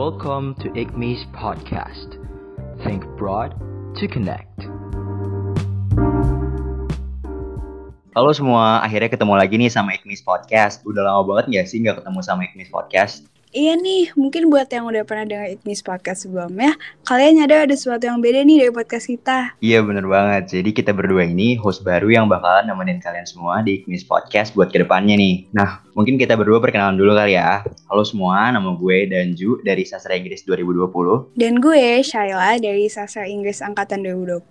Welcome to IGMI's podcast. Think broad to connect. Halo semua, akhirnya ketemu lagi nih sama IGMI's podcast. Udah lama banget nggak sih nggak ketemu sama IGMI's podcast? Iya nih, mungkin buat yang udah pernah dengar Ignis podcast sebelumnya, kalian nyadar ada sesuatu yang beda nih dari podcast kita. Iya bener banget, jadi kita berdua ini host baru yang bakalan nemenin kalian semua di Ignis podcast buat ke depannya nih. Nah, mungkin kita berdua perkenalan dulu kali ya. Halo semua, nama gue Danju dari Sastra Inggris 2020. Dan gue Shaila dari Sastra Inggris Angkatan 2020.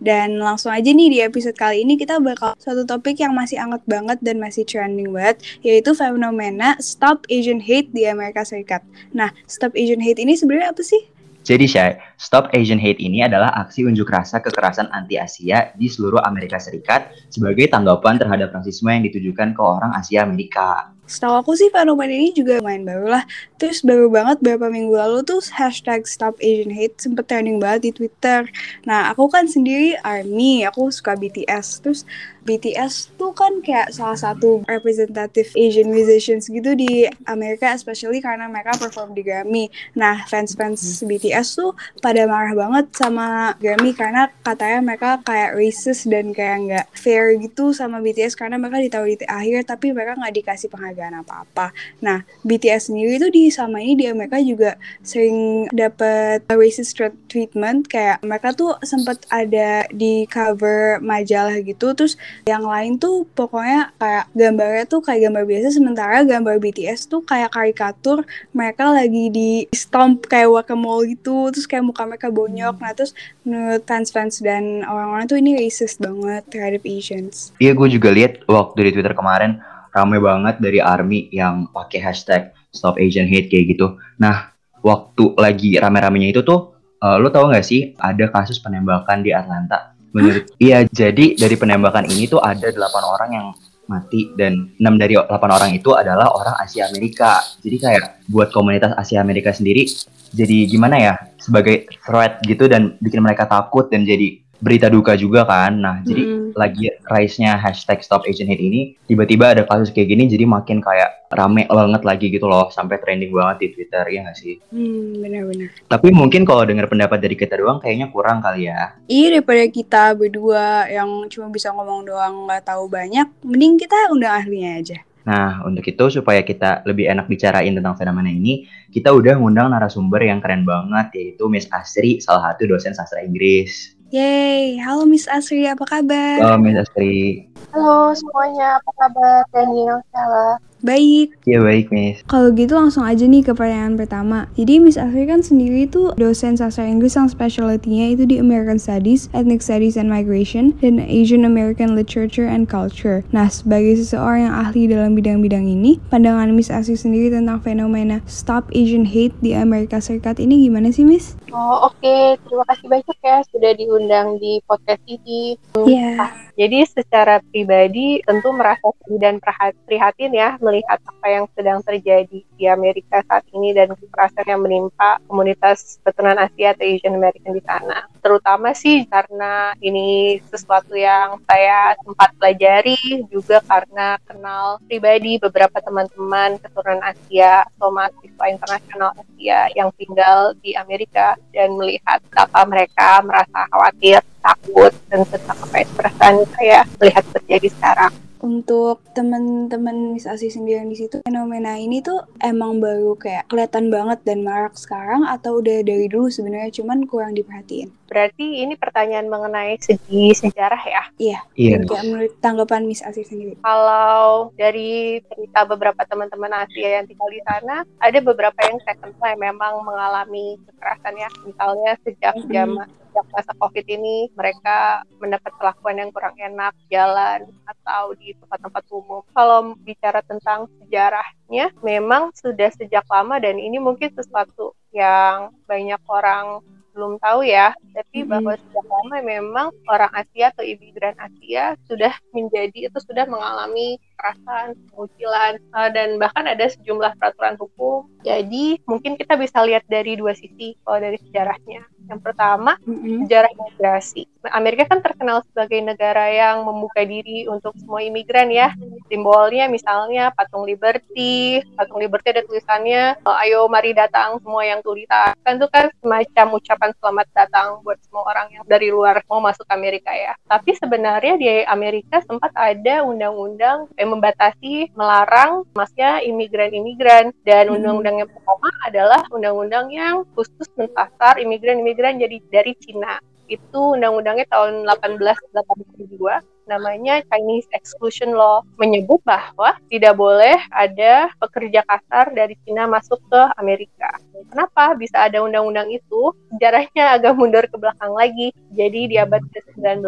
Dan langsung aja nih di episode kali ini kita bakal suatu topik yang masih anget banget dan masih trending banget, yaitu fenomena Stop Asian Hate di Amerika Amerika Serikat. Nah, Stop Asian Hate ini sebenarnya apa sih? Jadi Syai, Stop Asian Hate ini adalah aksi unjuk rasa kekerasan anti-Asia di seluruh Amerika Serikat sebagai tanggapan terhadap rasisme yang ditujukan ke orang Asia Amerika. Setahu aku sih fenomena ini juga main baru lah. Terus baru banget beberapa minggu lalu tuh hashtag Stop Asian Hate sempet trending banget di Twitter. Nah aku kan sendiri ARMY, aku suka BTS. Terus BTS tuh kan kayak salah satu representative Asian musicians gitu di Amerika, especially karena mereka perform di Grammy. Nah, fans-fans BTS tuh pada marah banget sama Grammy karena katanya mereka kayak racist dan kayak nggak fair gitu sama BTS karena mereka ditaruh di akhir tapi mereka nggak dikasih penghargaan apa-apa. Nah, BTS sendiri tuh di sama ini di Amerika juga sering dapat racist treatment kayak mereka tuh sempat ada di cover majalah gitu terus yang lain tuh pokoknya kayak gambarnya tuh kayak gambar biasa sementara gambar BTS tuh kayak karikatur mereka lagi di stomp kayak guacamole gitu terus kayak muka mereka bonyok. Nah terus menurut fans-fans dan orang-orang tuh ini racist banget terhadap Asians. Iya gue juga lihat waktu di Twitter kemarin rame banget dari ARMY yang pakai hashtag Stop Asian Hate kayak gitu. Nah waktu lagi rame-ramenya itu tuh uh, lo tau gak sih ada kasus penembakan di Atlanta Menurut iya, jadi dari penembakan ini tuh ada delapan orang yang mati dan enam dari delapan orang itu adalah orang Asia Amerika. Jadi kayak buat komunitas Asia Amerika sendiri jadi gimana ya sebagai threat gitu dan bikin mereka takut dan jadi berita duka juga kan. Nah, jadi mm. Lagi rise-nya hashtag Stop Asian Hate ini, tiba-tiba ada kasus kayak gini, jadi makin kayak rame banget lagi gitu loh, sampai trending banget di Twitter, ya nggak sih? Hmm, benar-benar. Tapi mungkin kalau dengar pendapat dari kita doang, kayaknya kurang kali ya. Iya, daripada kita berdua yang cuma bisa ngomong doang nggak tahu banyak, mending kita undang ahlinya aja. Nah, untuk itu supaya kita lebih enak bicarain tentang fenomena ini, kita udah ngundang narasumber yang keren banget, yaitu Miss Asri, salah satu dosen sastra Inggris. Yeay, halo Miss Asri, apa kabar? Halo Miss Asri. Halo semuanya, apa kabar Daniel, Salah? Baik. Iya baik, Miss. Kalau gitu langsung aja nih ke pertanyaan pertama. Jadi Miss Afri kan sendiri itu dosen sastra Inggris yang specialty-nya itu di American Studies, Ethnic Studies and Migration, dan Asian American Literature and Culture. Nah, sebagai seseorang yang ahli dalam bidang-bidang ini, pandangan Miss Asri sendiri tentang fenomena Stop Asian Hate di Amerika Serikat ini gimana sih, Miss? Oh, oke. Okay. Terima kasih banyak ya sudah diundang di podcast ini. Iya. Yeah. Jadi secara pribadi tentu merasa sedih dan prihatin ya melihat apa yang sedang terjadi di Amerika saat ini dan kekerasan yang menimpa komunitas keturunan Asia atau Asian American di sana. Terutama sih karena ini sesuatu yang saya sempat pelajari juga karena kenal pribadi beberapa teman-teman keturunan Asia atau mahasiswa internasional Asia yang tinggal di Amerika dan melihat betapa mereka merasa khawatir takut dan tentang apa perasaan saya melihat terjadi sekarang untuk teman-teman Miss Asi sendiri di situ fenomena ini tuh emang baru kayak kelihatan banget dan marak sekarang atau udah dari dulu sebenarnya cuman kurang diperhatiin. Berarti ini pertanyaan mengenai segi sejarah ya? Iya. Iya. Yeah. menurut tanggapan Miss Asi sendiri. Kalau dari cerita beberapa teman-teman Asia yang tinggal di sana, ada beberapa yang saya kenal yang memang mengalami kekerasan ya. Misalnya sejak mm -hmm. zaman sejak masa COVID ini mereka mendapat perlakuan yang kurang enak jalan atau di tempat-tempat umum. Kalau bicara tentang sejarahnya, memang sudah sejak lama dan ini mungkin sesuatu yang banyak orang belum tahu ya, tapi mm-hmm. bahwa sejak lama memang orang Asia atau imigran Asia sudah menjadi itu sudah mengalami kekerasan, pengucilan, uh, dan bahkan ada sejumlah peraturan hukum. Jadi mungkin kita bisa lihat dari dua sisi kalau dari sejarahnya. Yang pertama, mm-hmm. sejarah imigrasi. Amerika kan terkenal sebagai negara yang membuka diri untuk semua imigran ya. simbolnya misalnya patung Liberty, patung Liberty ada tulisannya eh, ayo mari datang semua yang tulisan. Kan itu kan semacam ucapan selamat datang buat semua orang yang dari luar mau masuk Amerika ya. Tapi sebenarnya di Amerika sempat ada undang-undang yang membatasi melarang masnya imigran-imigran dan undang-undang yang pertama adalah undang-undang yang khusus mentasar imigran-imigran jadi dari Cina. Itu undang-undangnya tahun 1882 namanya Chinese Exclusion Law menyebut bahwa tidak boleh ada pekerja kasar dari Cina masuk ke Amerika. Kenapa bisa ada undang-undang itu? Sejarahnya agak mundur ke belakang lagi. Jadi di abad ke-19,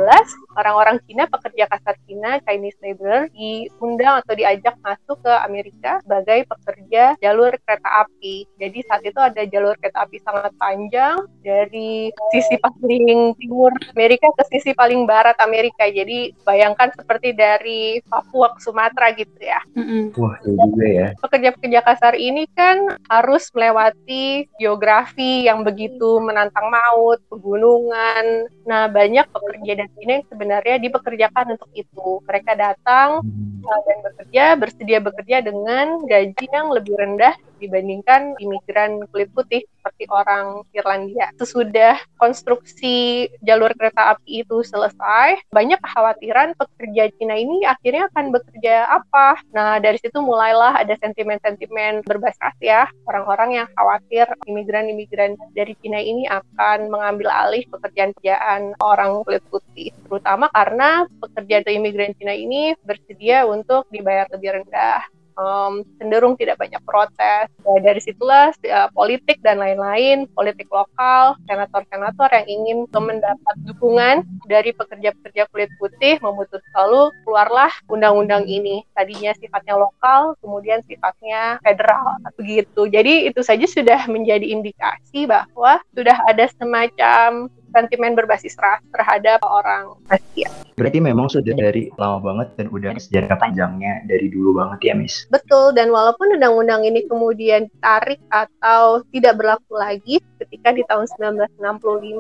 orang-orang Cina, pekerja kasar Cina, Chinese labor, diundang atau diajak masuk ke Amerika sebagai pekerja jalur kereta api. Jadi saat itu ada jalur kereta api sangat panjang dari sisi paling timur Amerika ke sisi paling barat Amerika. Jadi bayangkan seperti dari Papua ke Sumatera gitu ya. Mm-hmm. Wah, iya juga ya. Pekerja-pekerja kasar ini kan harus melewati geografi yang begitu menantang maut, pegunungan. Nah, banyak pekerja dan ini sebenarnya dipekerjakan untuk itu. Mereka datang uh, dan bekerja, bersedia bekerja dengan gaji yang lebih rendah dibandingkan imigran kulit putih seperti orang Irlandia. Sesudah konstruksi jalur kereta api itu selesai, banyak kekhawatiran pekerja Cina ini akhirnya akan bekerja apa. Nah, dari situ mulailah ada sentimen-sentimen berbasis ya, orang-orang yang khawatir imigran-imigran dari Cina ini akan mengambil alih pekerjaan-pekerjaan orang kulit putih, terutama karena pekerja atau imigran Cina ini bersedia untuk dibayar lebih rendah um, cenderung tidak banyak protes. Ya, dari situlah ya, politik dan lain-lain, politik lokal, senator-senator yang ingin mendapat dukungan dari pekerja-pekerja kulit putih memutus lalu keluarlah undang-undang ini. Tadinya sifatnya lokal, kemudian sifatnya federal, begitu. Jadi itu saja sudah menjadi indikasi bahwa sudah ada semacam sentimen berbasis ras terhadap orang Asia. Berarti memang sudah dari lama banget dan udah sejarah panjangnya dari dulu banget ya, Miss? Betul, dan walaupun undang-undang ini kemudian tarik atau tidak berlaku lagi ketika di tahun 1965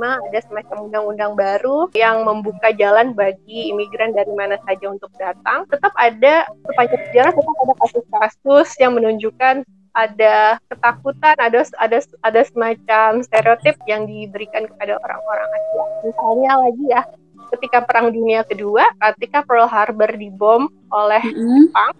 ada semacam undang-undang baru yang membuka jalan bagi imigran dari mana saja untuk datang, tetap ada sepanjang sejarah tetap ada kasus-kasus yang menunjukkan ada ketakutan, ada ada ada semacam stereotip yang diberikan kepada orang-orang Asia. Misalnya lagi ya, ketika Perang Dunia Kedua, ketika Pearl Harbor dibom oleh mm -hmm. Jepang,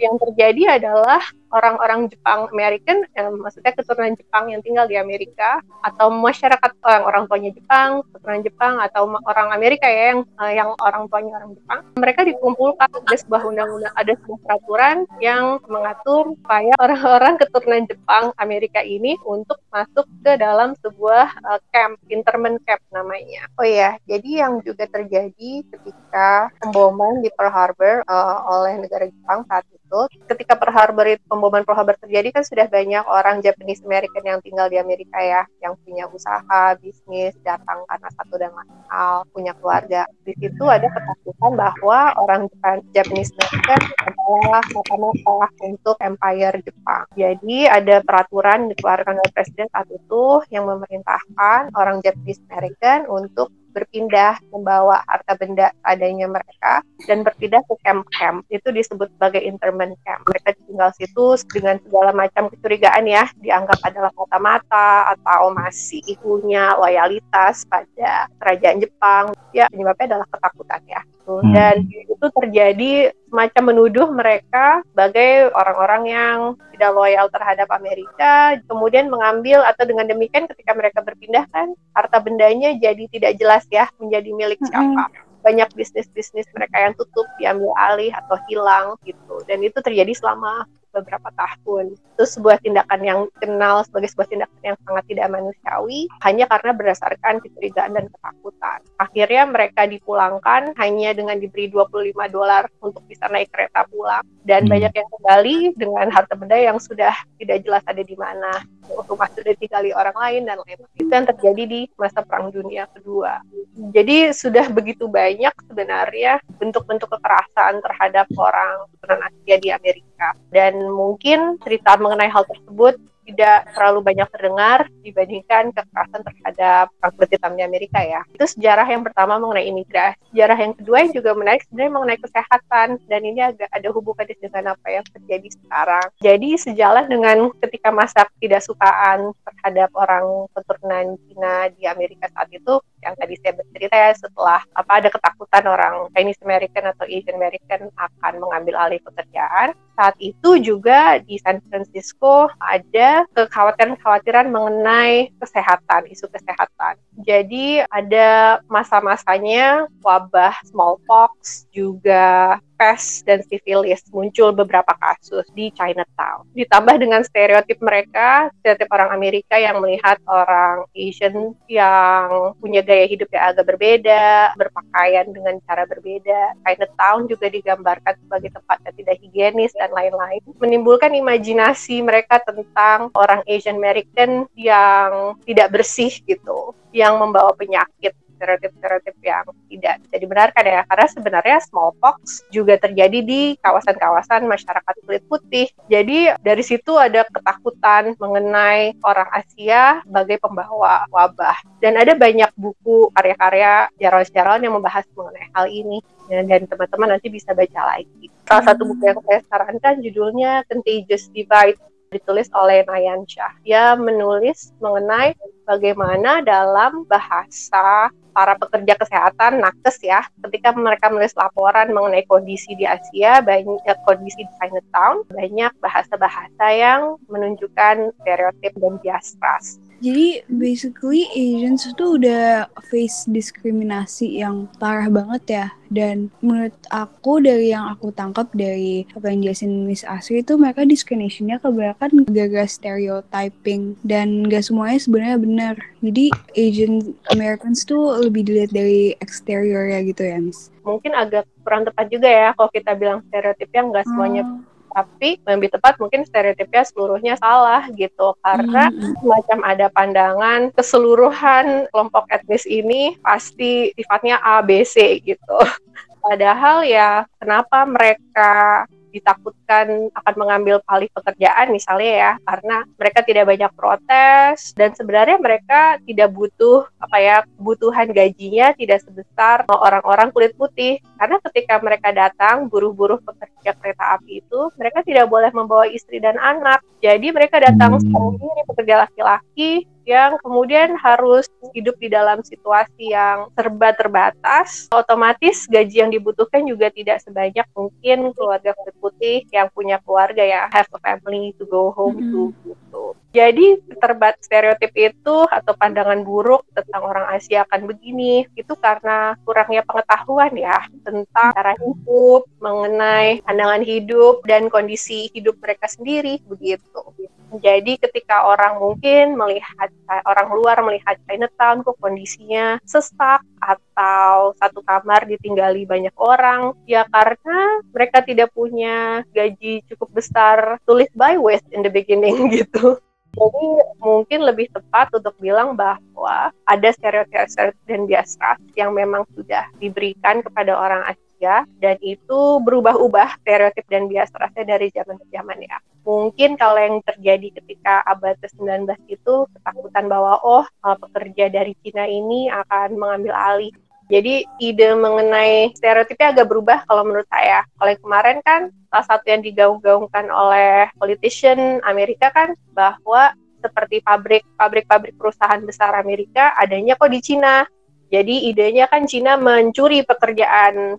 yang terjadi adalah orang-orang Jepang American, eh, maksudnya keturunan Jepang yang tinggal di Amerika, atau masyarakat orang orang tuanya Jepang, keturunan Jepang, atau orang Amerika ya yang eh, yang orang tuanya orang Jepang, mereka dikumpulkan ada sebuah undang-undang, ada sebuah peraturan yang mengatur supaya orang-orang keturunan Jepang Amerika ini untuk masuk ke dalam sebuah uh, camp, internment camp namanya. Oh ya, jadi yang juga terjadi ketika pemboman di Pearl Harbor uh, oleh negara Jepang saat itu, ketika Pearl Harbor itu pemboman Pearl Harbor terjadi kan sudah banyak orang Japanese American yang tinggal di Amerika ya, yang punya usaha, bisnis, datang karena satu dan lain hal, punya keluarga. Di situ ada ketakutan bahwa orang Jepang, Japanese American adalah mata-mata untuk empire Jepang. Jadi ada peraturan dikeluarkan oleh presiden saat itu yang memerintahkan orang Japanese American untuk berpindah membawa harta benda adanya mereka dan berpindah ke camp-camp. Itu disebut sebagai interment camp. Mereka tinggal situ dengan segala macam kecurigaan ya. Dianggap adalah mata-mata atau masih punya loyalitas pada kerajaan Jepang. Ya penyebabnya adalah ketakutan ya hmm. dan itu terjadi semacam menuduh mereka sebagai orang-orang yang tidak loyal terhadap Amerika, kemudian mengambil atau dengan demikian ketika mereka berpindah kan harta bendanya jadi tidak jelas ya menjadi milik siapa. Banyak bisnis-bisnis mereka yang tutup, diambil alih atau hilang gitu. Dan itu terjadi selama beberapa tahun. Itu sebuah tindakan yang kenal sebagai sebuah tindakan yang sangat tidak manusiawi hanya karena berdasarkan kecurigaan dan ketakutan. Akhirnya mereka dipulangkan hanya dengan diberi 25 dolar untuk bisa naik kereta pulang dan hmm. banyak yang kembali dengan harta benda yang sudah tidak jelas ada di mana. Rumah sudah ditinggali orang lain dan lain-lain. Itu yang terjadi di masa Perang Dunia Kedua. Jadi sudah begitu banyak sebenarnya bentuk-bentuk kekerasan terhadap orang keturunan Asia di Amerika dan mungkin cerita mengenai hal tersebut tidak terlalu banyak terdengar dibandingkan kekerasan terhadap orang kulit hitam di Amerika ya. Itu sejarah yang pertama mengenai imigrasi. Sejarah yang kedua yang juga menarik sebenarnya mengenai kesehatan dan ini agak ada hubungannya dengan apa yang terjadi sekarang. Jadi sejalan dengan ketika masa tidak sukaan terhadap orang keturunan Cina di Amerika saat itu yang tadi saya bercerita ya setelah apa ada ketakutan orang Chinese American atau Asian American akan mengambil alih pekerjaan. Saat itu juga di San Francisco ada kekhawatiran-kekhawatiran mengenai kesehatan isu kesehatan. Jadi ada masa-masanya wabah smallpox juga pes dan sifilis muncul beberapa kasus di Chinatown. Ditambah dengan stereotip mereka, stereotip orang Amerika yang melihat orang Asian yang punya gaya hidup yang agak berbeda, berpakaian dengan cara berbeda. Chinatown juga digambarkan sebagai tempat yang tidak higienis dan lain-lain. Menimbulkan imajinasi mereka tentang orang Asian American yang tidak bersih gitu, yang membawa penyakit stereotip-stereotip yang tidak bisa dibenarkan ya. Karena sebenarnya smallpox juga terjadi di kawasan-kawasan masyarakat kulit putih. Jadi dari situ ada ketakutan mengenai orang Asia sebagai pembawa wabah. Dan ada banyak buku karya-karya jurnal-jurnal yang membahas mengenai hal ini. Dan teman-teman nanti bisa baca lagi. Salah satu buku yang saya sarankan judulnya Contagious Divide ditulis oleh Nayan Shah. Dia menulis mengenai bagaimana dalam bahasa para pekerja kesehatan nakes ya ketika mereka menulis laporan mengenai kondisi di Asia banyak kondisi di Chinatown banyak bahasa-bahasa yang menunjukkan stereotip dan bias ras jadi basically Asians itu udah face diskriminasi yang parah banget ya. Dan menurut aku dari yang aku tangkap dari apa yang jelasin Miss Asri itu mereka discriminationnya kebanyakan gara-gara stereotyping dan gak semuanya sebenarnya benar. Jadi Asian Americans tuh lebih dilihat dari eksterior ya gitu ya Miss. Mungkin agak kurang tepat juga ya kalau kita bilang stereotipnya nggak semuanya hmm tapi lebih tepat mungkin stereotipnya seluruhnya salah gitu karena mm-hmm. macam ada pandangan keseluruhan kelompok etnis ini pasti sifatnya A B C gitu padahal ya kenapa mereka ditakutkan akan mengambil alih pekerjaan misalnya ya karena mereka tidak banyak protes dan sebenarnya mereka tidak butuh apa ya kebutuhan gajinya tidak sebesar orang-orang kulit putih karena ketika mereka datang buruh-buruh pekerja kereta api itu mereka tidak boleh membawa istri dan anak jadi mereka datang hmm. sendiri pekerja laki-laki yang kemudian harus hidup di dalam situasi yang serba terbatas, otomatis gaji yang dibutuhkan juga tidak sebanyak mungkin keluarga kulit putih yang punya keluarga ya have a family to go home to gitu. Jadi terbat stereotip itu atau pandangan buruk tentang orang Asia akan begini itu karena kurangnya pengetahuan ya tentang cara hidup, mengenai pandangan hidup dan kondisi hidup mereka sendiri begitu. Jadi ketika orang mungkin melihat orang luar melihat Chinatown kok kondisinya sesak atau satu kamar ditinggali banyak orang ya karena mereka tidak punya gaji cukup besar tulis by waste in the beginning gitu. Jadi mungkin lebih tepat untuk bilang bahwa ada stereotip dan bias yang memang sudah diberikan kepada orang Asia dan itu berubah-ubah stereotip dan bias rasnya dari zaman ke zaman ya mungkin kalau yang terjadi ketika abad ke-19 itu ketakutan bahwa oh pekerja dari Cina ini akan mengambil alih. Jadi ide mengenai stereotipnya agak berubah kalau menurut saya. Kalau yang kemarin kan salah satu yang digaung-gaungkan oleh politician Amerika kan bahwa seperti pabrik pabrik-pabrik perusahaan besar Amerika adanya kok di Cina. Jadi idenya kan Cina mencuri pekerjaan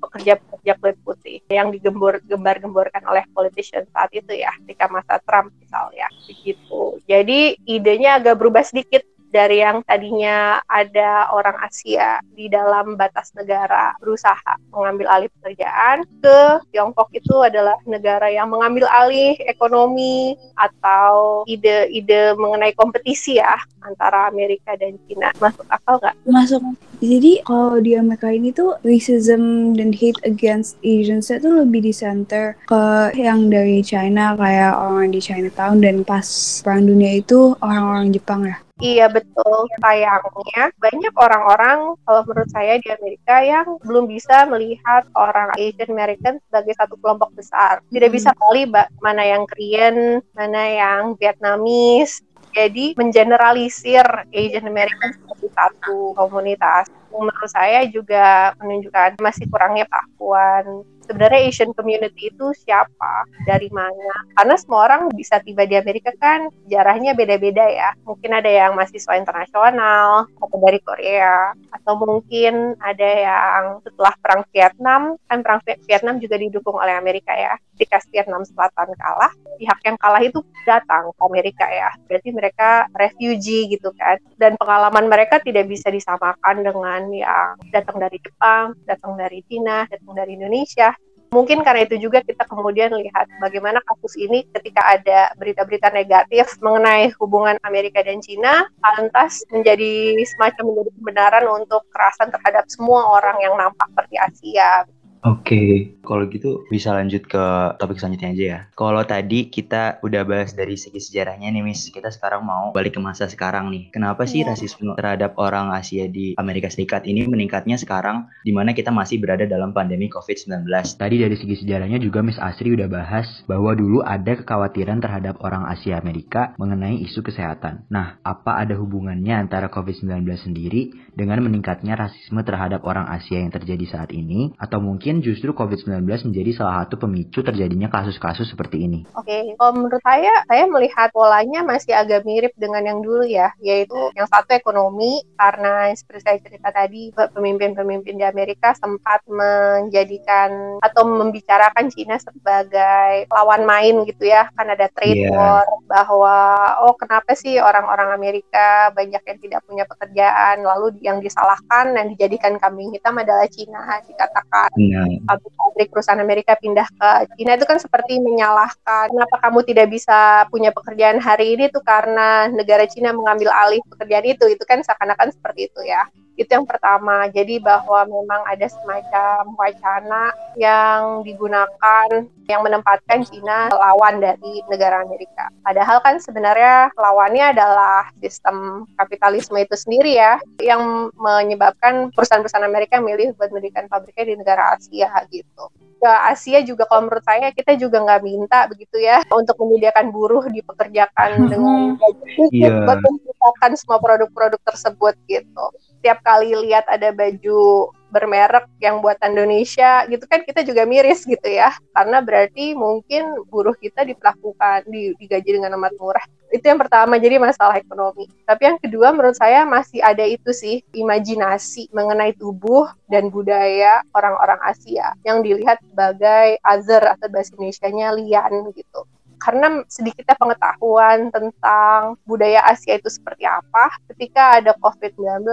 pekerja-pekerja kulit putih yang digembur gembar-gemborkan oleh politician saat itu ya, ketika masa Trump misalnya, begitu. Jadi idenya agak berubah sedikit dari yang tadinya ada orang Asia di dalam batas negara berusaha mengambil alih pekerjaan ke Tiongkok itu adalah negara yang mengambil alih ekonomi atau ide-ide mengenai kompetisi ya antara Amerika dan Cina masuk akal nggak? Masuk. Jadi kalau di Amerika ini tuh racism dan hate against Asians itu lebih di center ke yang dari China kayak orang di Chinatown dan pas perang dunia itu orang-orang Jepang ya. Iya betul. Sayangnya banyak orang-orang kalau menurut saya di Amerika yang belum bisa melihat orang Asian American sebagai satu kelompok besar. Tidak bisa hmm. kali mana yang Korean, mana yang Vietnamese, jadi mengeneralisir Asian American seperti satu komunitas. Menurut saya juga menunjukkan masih kurangnya Pakuan sebenarnya Asian community itu siapa, dari mana. Karena semua orang bisa tiba di Amerika kan jarahnya beda-beda ya. Mungkin ada yang mahasiswa internasional, atau dari Korea, atau mungkin ada yang setelah perang Vietnam, kan perang Vietnam juga didukung oleh Amerika ya. Ketika Vietnam Selatan kalah, pihak yang kalah itu datang ke Amerika ya. Berarti mereka refugee gitu kan. Dan pengalaman mereka tidak bisa disamakan dengan yang datang dari Jepang, datang dari Cina, datang dari Indonesia Mungkin karena itu juga kita kemudian lihat bagaimana kasus ini ketika ada berita-berita negatif mengenai hubungan Amerika dan Cina, lantas menjadi semacam menjadi kebenaran untuk kekerasan terhadap semua orang yang nampak seperti Asia. Oke, kalau gitu bisa lanjut ke topik selanjutnya aja ya. Kalau tadi kita udah bahas dari segi sejarahnya nih, Miss. Kita sekarang mau balik ke masa sekarang nih. Kenapa sih yeah. rasisme terhadap orang Asia di Amerika Serikat ini meningkatnya sekarang di mana kita masih berada dalam pandemi COVID-19? Tadi dari segi sejarahnya juga Miss Asri udah bahas bahwa dulu ada kekhawatiran terhadap orang Asia Amerika mengenai isu kesehatan. Nah, apa ada hubungannya antara COVID-19 sendiri dengan meningkatnya rasisme terhadap orang Asia yang terjadi saat ini? Atau mungkin mungkin justru COVID-19 menjadi salah satu pemicu terjadinya kasus-kasus seperti ini? Oke, okay. kalau menurut saya, saya melihat polanya masih agak mirip dengan yang dulu ya, yaitu yang satu ekonomi, karena seperti saya cerita tadi, pemimpin-pemimpin di Amerika sempat menjadikan atau membicarakan Cina sebagai lawan main gitu ya, kan ada trade yeah. war, bahwa oh kenapa sih orang-orang Amerika banyak yang tidak punya pekerjaan, lalu yang disalahkan dan dijadikan kambing hitam adalah Cina, dikatakan. Yeah pabrik-pabrik perusahaan Amerika pindah ke Cina itu kan seperti menyalahkan kenapa kamu tidak bisa punya pekerjaan hari ini tuh karena negara Cina mengambil alih pekerjaan itu itu kan seakan-akan seperti itu ya itu yang pertama. Jadi bahwa memang ada semacam wacana yang digunakan yang menempatkan Cina lawan dari negara Amerika. Padahal kan sebenarnya lawannya adalah sistem kapitalisme itu sendiri ya yang menyebabkan perusahaan-perusahaan Amerika milih buat mendirikan pabriknya di negara Asia gitu ke Asia juga kalau menurut saya kita juga nggak minta begitu ya untuk menyediakan buruh dipekerjakan dengan gaji yeah. buat menciptakan semua produk-produk tersebut gitu setiap kali lihat ada baju bermerek yang buatan Indonesia gitu kan kita juga miris gitu ya. Karena berarti mungkin buruh kita diperlakukan digaji dengan amat murah. Itu yang pertama jadi masalah ekonomi. Tapi yang kedua menurut saya masih ada itu sih imajinasi mengenai tubuh dan budaya orang-orang Asia yang dilihat sebagai other atau bahasa Indonesia-nya lian gitu karena sedikitnya pengetahuan tentang budaya Asia itu seperti apa. Ketika ada COVID-19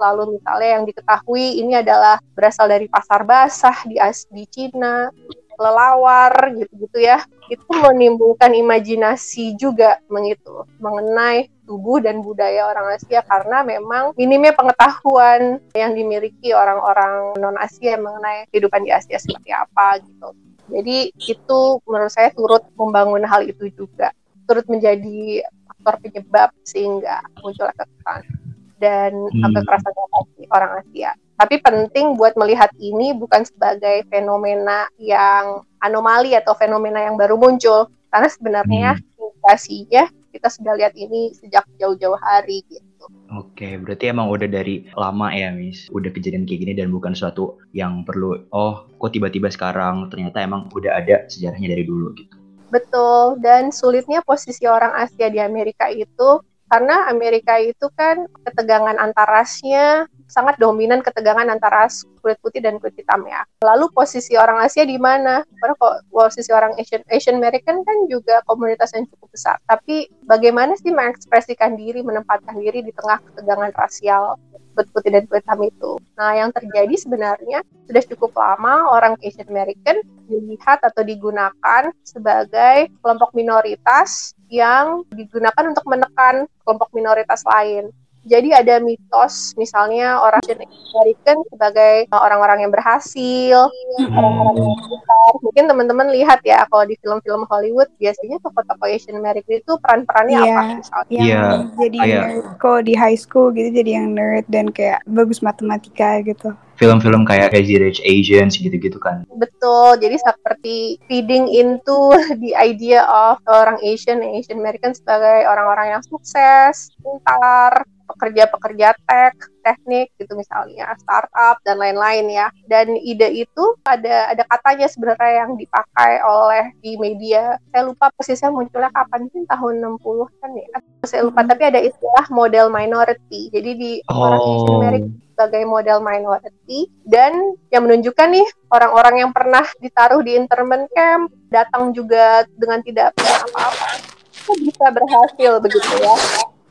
lalu misalnya yang diketahui ini adalah berasal dari pasar basah di As di Cina lelawar gitu-gitu ya. Itu menimbulkan imajinasi juga mengitu mengenai tubuh dan budaya orang Asia. Karena memang minimnya pengetahuan yang dimiliki orang-orang non Asia mengenai kehidupan di Asia seperti apa gitu jadi itu menurut saya turut membangun hal itu juga, turut menjadi faktor penyebab sehingga muncul kekerasan dan hmm. kekerasan orang Asia. Tapi penting buat melihat ini bukan sebagai fenomena yang anomali atau fenomena yang baru muncul, karena sebenarnya hmm. indikasinya kita sudah lihat ini sejak jauh-jauh hari gitu. Oke, berarti emang udah dari lama ya, Miss. Udah kejadian kayak gini dan bukan suatu yang perlu, oh, kok tiba-tiba sekarang ternyata emang udah ada sejarahnya dari dulu gitu. Betul, dan sulitnya posisi orang Asia di Amerika itu karena Amerika itu kan ketegangan antar rasnya sangat dominan ketegangan antara kulit putih dan kulit hitam ya. Lalu posisi orang Asia di mana? Karena kok posisi orang Asian Asian American kan juga komunitas yang cukup besar. Tapi bagaimana sih mengekspresikan diri, menempatkan diri di tengah ketegangan rasial kulit putih dan kulit hitam itu. Nah, yang terjadi sebenarnya sudah cukup lama orang Asian American dilihat atau digunakan sebagai kelompok minoritas yang digunakan untuk menekan kelompok minoritas lain Jadi ada mitos misalnya orang American sebagai orang-orang yang berhasil, orang-orang yang pintar. Mungkin teman-teman lihat ya kalau di film-film Hollywood biasanya tokoh-tokoh Asian American itu peran-perannya Iya. apa misalnya. Yang Iya, jadi kayak- nerd. Kalau di high school gitu jadi yang nerd dan kayak bagus matematika gitu. Film-film kayak Crazy Rich Asians gitu-gitu kan. Betul, jadi seperti feeding into the idea of orang Asian, Asian American sebagai orang-orang yang sukses, pintar, pekerja-pekerja tech, teknik gitu misalnya, startup dan lain-lain ya. Dan ide itu ada ada katanya sebenarnya yang dipakai oleh di media. Saya lupa persisnya munculnya kapan sih tahun 60-an ya. Saya lupa tapi ada istilah model minority. Jadi di orang Asian Oh, American sebagai model minority dan yang menunjukkan nih orang-orang yang pernah ditaruh di internment camp datang juga dengan tidak punya apa-apa bisa berhasil begitu ya.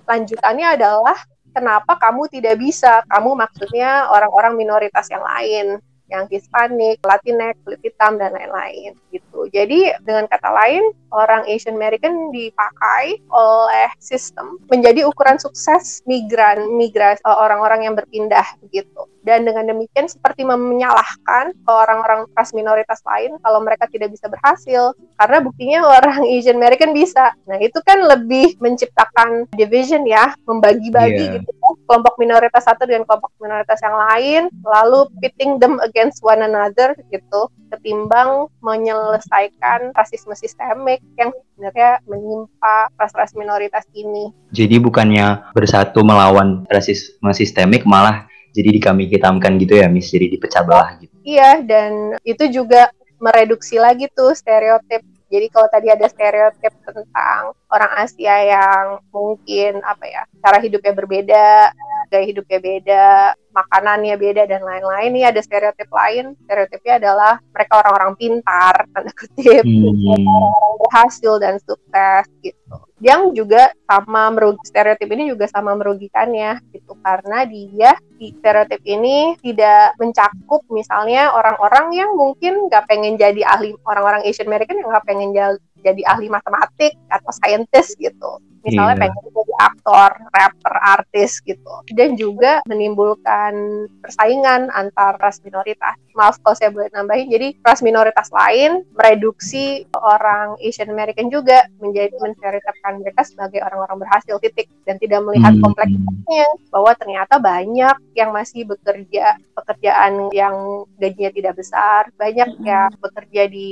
Lanjutannya adalah kenapa kamu tidak bisa? Kamu maksudnya orang-orang minoritas yang lain yang Hispanik, Latinx, kulit hitam dan lain-lain gitu. Jadi dengan kata lain, orang Asian American dipakai oleh sistem menjadi ukuran sukses migran, migrasi orang-orang yang berpindah gitu. Dan dengan demikian seperti menyalahkan orang-orang ras minoritas lain kalau mereka tidak bisa berhasil karena buktinya orang Asian American bisa. Nah, itu kan lebih menciptakan division ya, membagi-bagi Iya. gitu kelompok minoritas satu dengan kelompok minoritas yang lain, lalu pitting them against one another gitu, ketimbang menyelesaikan rasisme sistemik yang sebenarnya menimpa ras-ras minoritas ini. Jadi bukannya bersatu melawan rasisme sistemik malah jadi dikambing hitamkan gitu ya, Miss. Jadi dipecah belah gitu. Iya, dan itu juga mereduksi lagi tuh stereotip. Jadi kalau tadi ada stereotip tentang orang Asia yang mungkin apa ya, cara hidupnya berbeda, gaya hidupnya beda, makanannya beda dan lain-lain. Ini ada stereotip lain. Stereotipnya adalah mereka orang-orang pintar, tanda kutip, Hmm. orang berhasil dan sukses gitu. Yang juga sama merugi stereotip ini juga sama merugikannya gitu karena dia di stereotip ini tidak mencakup misalnya orang-orang yang mungkin nggak pengen jadi ahli orang-orang Asian American yang nggak pengen ja- jadi ahli matematik atau scientist gitu misalnya Iya. pengen aktor, rapper, artis gitu dan juga menimbulkan persaingan antar ras minoritas maaf kalau saya boleh nambahin jadi ras minoritas lain mereduksi orang Asian American juga menjadi menstereotipkan mereka sebagai orang-orang berhasil titik dan tidak melihat Hmm. kompleksitasnya bahwa ternyata banyak yang masih bekerja pekerjaan yang gajinya tidak besar banyak Hmm. yang bekerja di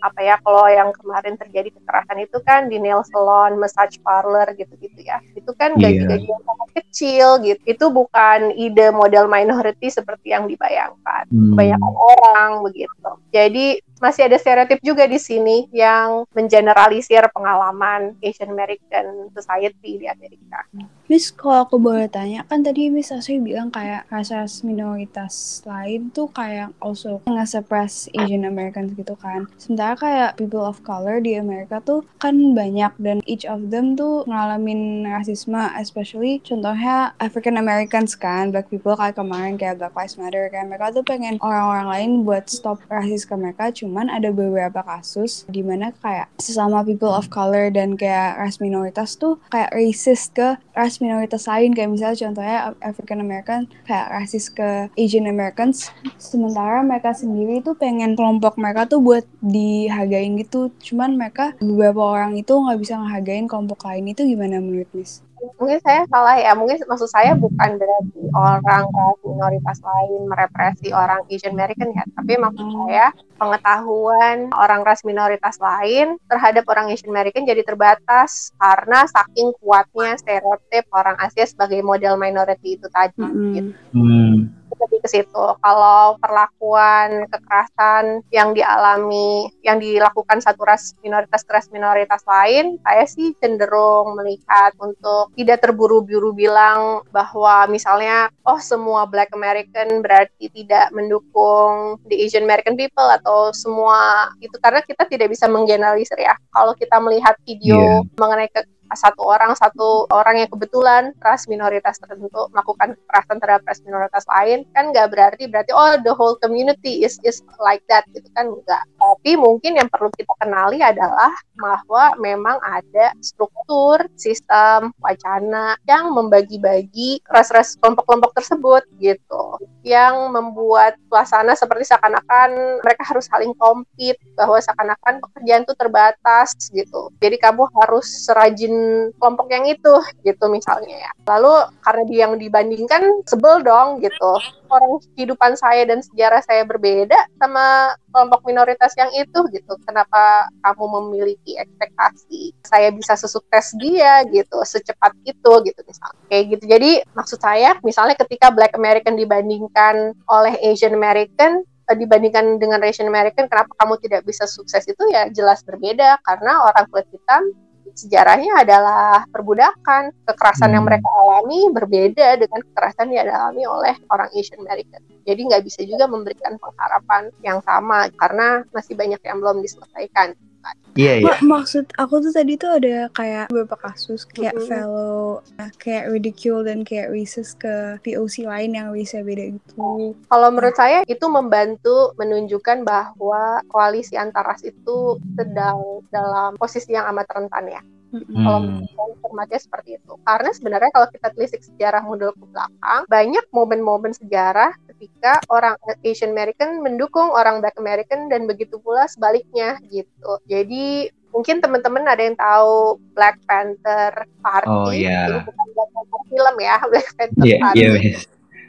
apa ya kalau yang kemarin terjadi kekerasan itu kan di nail salon, massage parlor gitu-gitu ya. Itu kan Iya. gaji-gaji yang sangat kecil gitu. Itu bukan ide model minority seperti yang dibayangkan Hmm. kebanyakan orang begitu. Jadi masih ada stereotip juga di sini yang mengeneralisir pengalaman Asian American society di Amerika. Miss, kalau aku boleh tanya, kan tadi Miss Asri bilang kayak ras minoritas lain tuh kayak also nge-suppress Asian Americans gitu kan. Sementara kayak people of color di Amerika tuh kan banyak dan each of them tuh ngalamin rasisme, especially contohnya African Americans kan, black people kayak kemarin kayak Black Lives Matter kayak mereka tuh pengen orang-orang lain buat stop rasis ke mereka, cuman ada beberapa kasus di mana kayak sesama people of color dan kayak ras minoritas tuh kayak racist ke ras minoritas lain kayak misalnya contohnya African American kayak rasis ke Asian Americans. Sementara mereka sendiri tuh pengen kelompok mereka tuh buat dihargain gitu. Cuman mereka beberapa orang itu nggak bisa ngehargain kelompok lain. Itu gimana menurut Miss? Mungkin saya salah ya mungkin maksud saya bukan berarti orang ras minoritas lain merepresi orang Asian American ya tapi maksud Hmm. saya pengetahuan orang ras minoritas lain terhadap orang Asian American jadi terbatas karena saking kuatnya stereotip orang Asia sebagai model minority itu tadi gitu Hmm. Lebih ke situ. Kalau perlakuan kekerasan yang dialami, yang dilakukan satu ras minoritas ke ras minoritas lain, saya sih cenderung melihat untuk tidak terburu-buru bilang bahwa misalnya, oh semua Black American berarti tidak mendukung the Asian American people atau semua itu karena kita tidak bisa menggeneralisir ya. Kalau kita melihat video Iya. mengenai ke satu orang satu orang yang kebetulan ras minoritas tertentu melakukan kekerasan terhadap ras minoritas lain kan nggak berarti berarti oh the whole community is is like that gitu kan enggak tapi mungkin yang perlu kita kenali adalah bahwa memang ada struktur sistem wacana yang membagi-bagi ras-ras kelompok-kelompok tersebut gitu. Yang membuat suasana seperti seakan-akan mereka harus saling kompet bahwa seakan-akan pekerjaan itu terbatas gitu. Jadi kamu harus serajin kelompok yang itu gitu misalnya ya. Lalu karena dia yang dibandingkan sebel dong gitu. Orang kehidupan saya dan sejarah saya berbeda sama kelompok minoritas yang itu gitu. Kenapa kamu memiliki ekspektasi saya bisa sesukses dia gitu secepat itu gitu misalnya. Kayak gitu. Jadi maksud saya misalnya ketika Black American dibandingkan oleh Asian American eh, dibandingkan dengan Asian American kenapa kamu tidak bisa sukses itu? Ya jelas berbeda. Karena orang kulit hitam sejarahnya adalah perbudakan. Kekerasan hmm. yang mereka alami berbeda dengan kekerasan yang dialami oleh orang Asian American. Jadi nggak bisa juga memberikan pengharapan yang sama karena masih banyak yang belum diselesaikan. Iya, yeah, iya. Maksud aku tuh tadi tuh ada kayak beberapa kasus kayak mm -hmm. fellow, kayak ridicule dan kayak racist ke POC lain yang bisa beda gitu. Kalau menurut saya itu membantu menunjukkan bahwa koalisi antaras itu sedang dalam posisi yang amat rentan ya. Hmm. Kalau formatnya seperti itu. Karena sebenarnya kalau kita telisik sejarah mundur ke belakang, banyak momen-momen sejarah ketika orang Asian American mendukung orang Black American dan begitu pula sebaliknya gitu. Jadi mungkin teman-teman ada yang tahu Black Panther Party, oh, yeah. bukan Black Panther film ya, Black Panther yeah, Party. Yeah,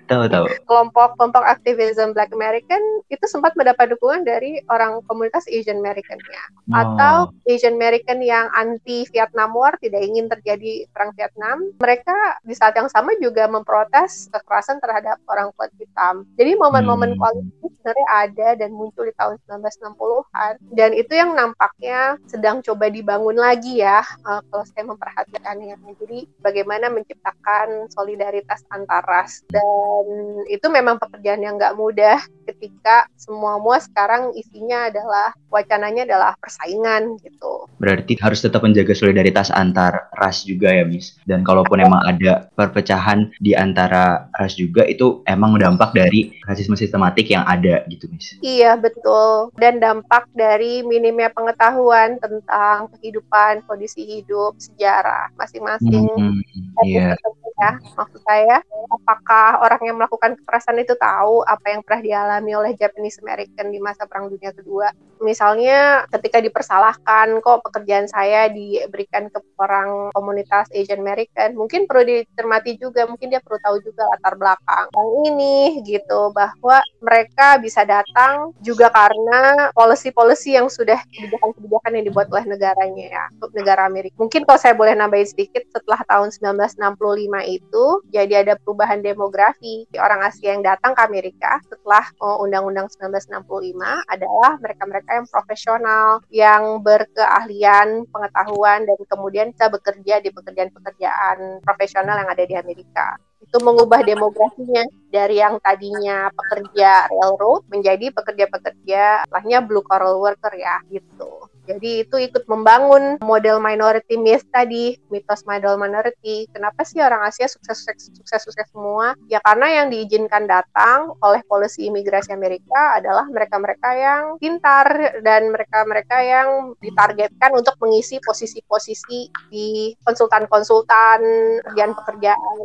tahu tahu. Kelompok kelompok aktivisme Black American itu sempat mendapat dukungan dari orang komunitas Asian American ya. Oh. atau Asian American yang anti Vietnam War tidak ingin terjadi perang Vietnam. Mereka di saat yang sama juga memprotes kekerasan terhadap orang kulit hitam. Jadi momen-momen hmm. itu sebenarnya ada dan muncul di tahun 1960-an dan itu yang nampaknya sedang coba dibangun lagi ya uh, kalau saya memperhatikannya. Jadi bagaimana menciptakan solidaritas antar ras dan dan itu memang pekerjaan yang nggak mudah ketika semua semua sekarang isinya adalah wacananya adalah persaingan gitu. Berarti harus tetap menjaga solidaritas antar ras juga ya, Miss. Dan kalaupun emang ada perpecahan di antara ras juga itu emang dampak dari rasisme sistematik yang ada gitu, Miss. Iya, betul. Dan dampak dari minimnya pengetahuan tentang kehidupan, kondisi hidup, sejarah masing-masing. Hmm, yeah. Ya, maksud saya, apakah orang yang melakukan kekerasan itu tahu apa yang pernah dialami oleh Japanese American di masa Perang Dunia Kedua. Misalnya ketika dipersalahkan kok pekerjaan saya diberikan ke orang komunitas Asian American, mungkin perlu dicermati juga, mungkin dia perlu tahu juga latar belakang yang ini gitu bahwa mereka bisa datang juga karena policy-policy yang sudah kebijakan-kebijakan yang dibuat oleh negaranya ya, negara Amerika. Mungkin kalau saya boleh nambahin sedikit setelah tahun 1965 itu jadi ada perubahan demografi orang Asia yang datang ke Amerika setelah oh, Undang-Undang 1965 adalah mereka-mereka yang profesional, yang berkeahlian, pengetahuan, dan kemudian bisa bekerja di pekerjaan-pekerjaan profesional yang ada di Amerika itu mengubah demografinya dari yang tadinya pekerja railroad menjadi pekerja-pekerja lahnya blue collar worker ya gitu. Jadi itu ikut membangun model minority myth tadi, mitos model minority. Kenapa sih orang Asia sukses sukses sukses sukses semua? Ya karena yang diizinkan datang oleh polisi imigrasi Amerika adalah mereka-mereka yang pintar dan mereka-mereka yang ditargetkan untuk mengisi posisi-posisi di konsultan-konsultan, pekerjaan-pekerjaan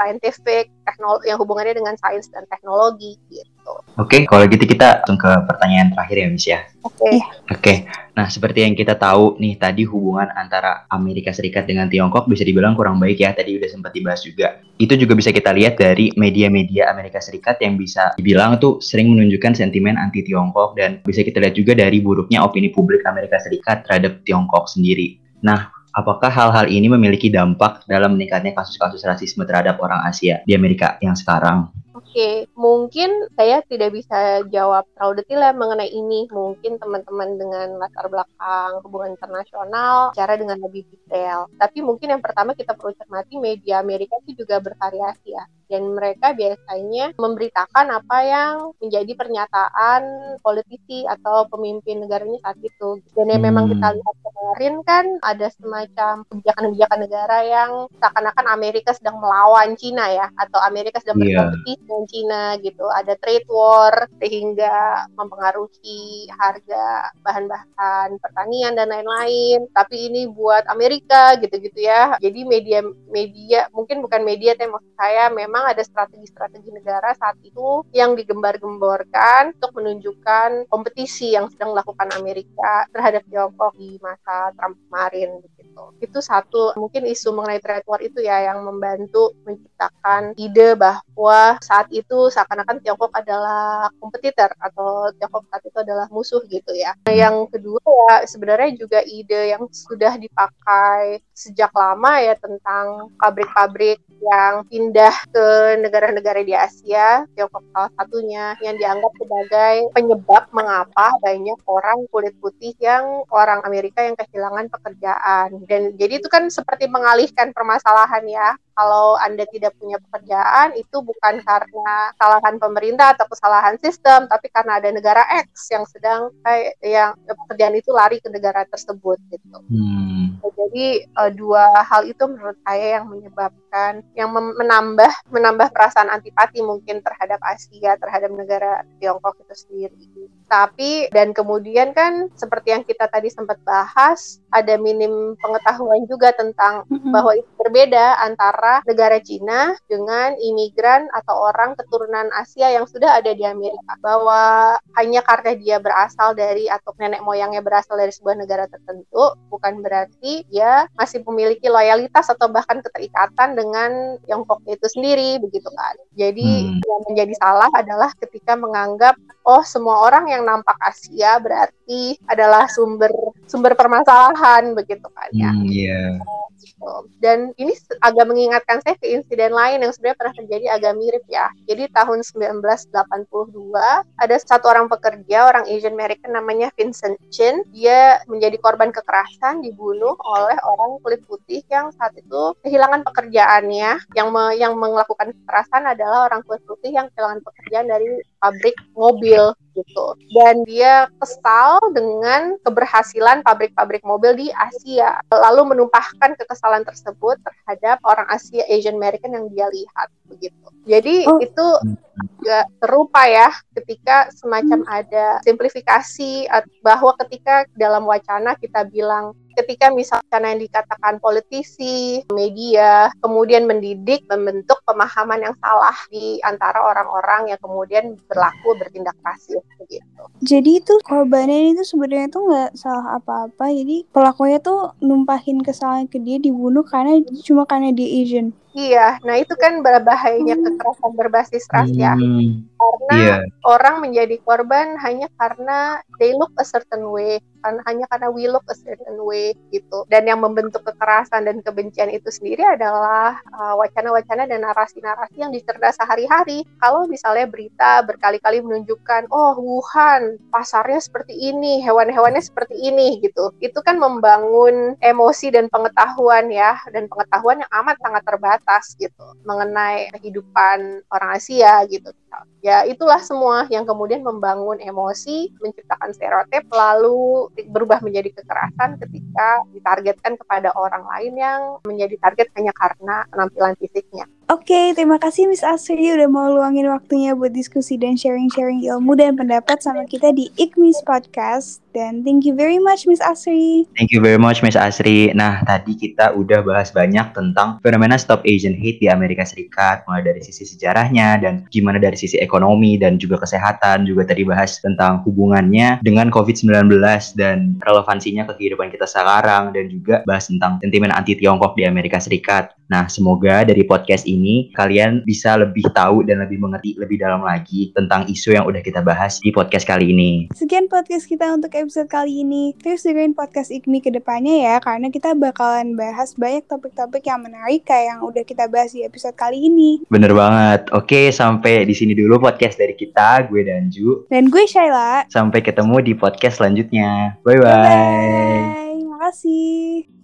saintifik, teknologi yang hubungannya dengan sains dan teknologi gitu. Oke, okay, kalau gitu kita langsung ke pertanyaan terakhir ya, Miss ya. Oke. Okay. Oke. Okay. Nah, seperti yang kita tahu nih tadi hubungan antara Amerika Serikat dengan Tiongkok bisa dibilang kurang baik ya. Tadi udah sempat dibahas juga. Itu juga bisa kita lihat dari media-media Amerika Serikat yang bisa dibilang tuh sering menunjukkan sentimen anti Tiongkok dan bisa kita lihat juga dari buruknya opini publik Amerika Serikat terhadap Tiongkok sendiri. Nah, apakah hal-hal ini memiliki dampak dalam meningkatnya kasus-kasus rasisme terhadap orang Asia di Amerika yang sekarang? Oke, mungkin saya tidak bisa jawab terlalu detail ya mengenai ini. Mungkin teman-teman dengan latar belakang hubungan internasional cara dengan lebih detail. Tapi mungkin yang pertama kita perlu cermati media Amerika itu juga bervariasi ya dan mereka biasanya memberitakan apa yang menjadi pernyataan politisi atau pemimpin negaranya saat itu. Dan yang memang kita hmm. lihat kemarin kan ada semacam kebijakan-kebijakan negara yang seakan-akan Amerika sedang melawan Cina ya atau Amerika sedang Iya. berkompetisi dengan Cina gitu. Ada trade war sehingga mempengaruhi harga bahan-bahan pertanian dan lain-lain. Tapi ini buat Amerika gitu-gitu ya. Jadi media media mungkin bukan media tapi maksud saya memang ada strategi-strategi negara saat itu yang digembar-gemborkan untuk menunjukkan kompetisi yang sedang dilakukan Amerika terhadap Tiongkok di masa Trump kemarin begitu. Itu satu mungkin isu mengenai trade war itu ya yang membantu menciptakan ide bahwa saat itu seakan-akan Tiongkok adalah kompetitor atau Tiongkok saat itu adalah musuh gitu ya. Yang kedua ya sebenarnya juga ide yang sudah dipakai sejak lama ya tentang pabrik-pabrik yang pindah ke negara-negara di Asia, Tiongkok salah satunya, yang dianggap sebagai penyebab mengapa banyak orang kulit putih yang orang Amerika yang kehilangan pekerjaan. Dan jadi itu kan seperti mengalihkan permasalahan ya. Kalau Anda tidak punya pekerjaan, itu bukan karena kesalahan pemerintah atau kesalahan sistem, tapi karena ada negara X yang sedang kayak yang pekerjaan itu lari ke negara tersebut gitu. Hmm. Jadi uh, dua hal itu menurut saya yang menyebabkan yang menambah menambah perasaan antipati mungkin terhadap Asia, terhadap negara Tiongkok itu sendiri. Tapi dan kemudian kan seperti yang kita tadi sempat bahas, ada minim pengetahuan juga tentang bahwa itu berbeda antara negara Cina dengan imigran atau orang keturunan Asia yang sudah ada di Amerika. Bahwa hanya karena dia berasal dari atau nenek moyangnya berasal dari sebuah negara tertentu, bukan berarti dia masih memiliki loyalitas atau bahkan keterikatan dengan Tiongkok itu sendiri, begitu kan. Jadi Hmm. yang menjadi salah adalah ketika menganggap oh semua orang yang nampak Asia berarti adalah sumber sumber permasalahan begitu kan ya. Hmm, iya. Gitu. Dan ini agak mengingatkan saya ke insiden lain yang sebenarnya pernah terjadi agak mirip ya. Jadi tahun 1982 ada satu orang pekerja orang Asian American namanya Vincent Chin. Dia menjadi korban kekerasan dibunuh oleh orang kulit putih yang saat itu kehilangan pekerjaannya. Yang me- yang melakukan kekerasan adalah orang kulit putih yang kehilangan pekerjaan dari pabrik mobil gitu. Dan dia kesal dengan keberhasilan pabrik-pabrik mobil di Asia. Lalu menumpahkan kekesalan tersebut terhadap orang Asia Asian American yang dia lihat begitu. Jadi Oh. itu juga serupa ya ketika semacam ada simplifikasi bahwa ketika dalam wacana kita bilang ketika misalkan yang dikatakan politisi, media, kemudian mendidik, membentuk pemahaman yang salah di antara orang-orang yang kemudian berlaku bertindak rasis begitu. Jadi itu korbannya itu sebenarnya tuh nggak salah apa-apa. Jadi pelakunya tuh numpahin kesalahan ke dia dibunuh karena cuma karena dia Asian. Iya, nah itu kan berbahayanya Hmm. kekerasan berbasis ras ya. Hmm, Karena Iya. orang menjadi korban hanya karena they look a certain way, kan hanya karena we look a certain way gitu. Dan yang membentuk kekerasan dan kebencian itu sendiri adalah uh, wacana-wacana dan narasi-narasi yang dicerdas sehari-hari. Kalau misalnya berita berkali-kali menunjukkan, oh Wuhan pasarnya seperti ini, hewan-hewannya seperti ini gitu. Itu kan membangun emosi dan pengetahuan ya, dan pengetahuan yang amat sangat terbatas gitu mengenai kehidupan orang Asia gitu. Ya itulah semua yang kemudian membangun emosi, menciptakan stereotip, lalu berubah menjadi kekerasan ketika ditargetkan kepada orang lain yang menjadi target hanya karena penampilan fisiknya. Oke, terima kasih Miss Asri udah mau luangin waktunya buat diskusi dan sharing-sharing ilmu dan pendapat sama kita di Ikmis Podcast. Dan thank you very much Miss Asri. Thank you very much Miss Asri. Nah, tadi kita udah bahas banyak tentang fenomena Stop Asian Hate di Amerika Serikat, mulai dari sisi sejarahnya dan gimana dari sisi ekonomi dan juga kesehatan, juga tadi bahas tentang hubungannya dengan COVID-19 dan relevansinya ke kehidupan kita sekarang dan juga bahas tentang sentimen anti Tiongkok di Amerika Serikat. Nah, semoga dari podcast ini kalian bisa lebih tahu dan lebih mengerti lebih dalam lagi tentang isu yang udah kita bahas di podcast kali ini. Sekian podcast kita untuk episode kali ini. Terus dengerin podcast Ikmi ke depannya ya, karena kita bakalan bahas banyak topik-topik yang menarik kayak yang udah kita bahas di episode kali ini. Bener banget. Oke, sampai di sini dulu podcast dari kita, gue dan Ju. Dan gue Shaila. Sampai ketemu di podcast selanjutnya. Bye-bye. Bye-bye. Makasih.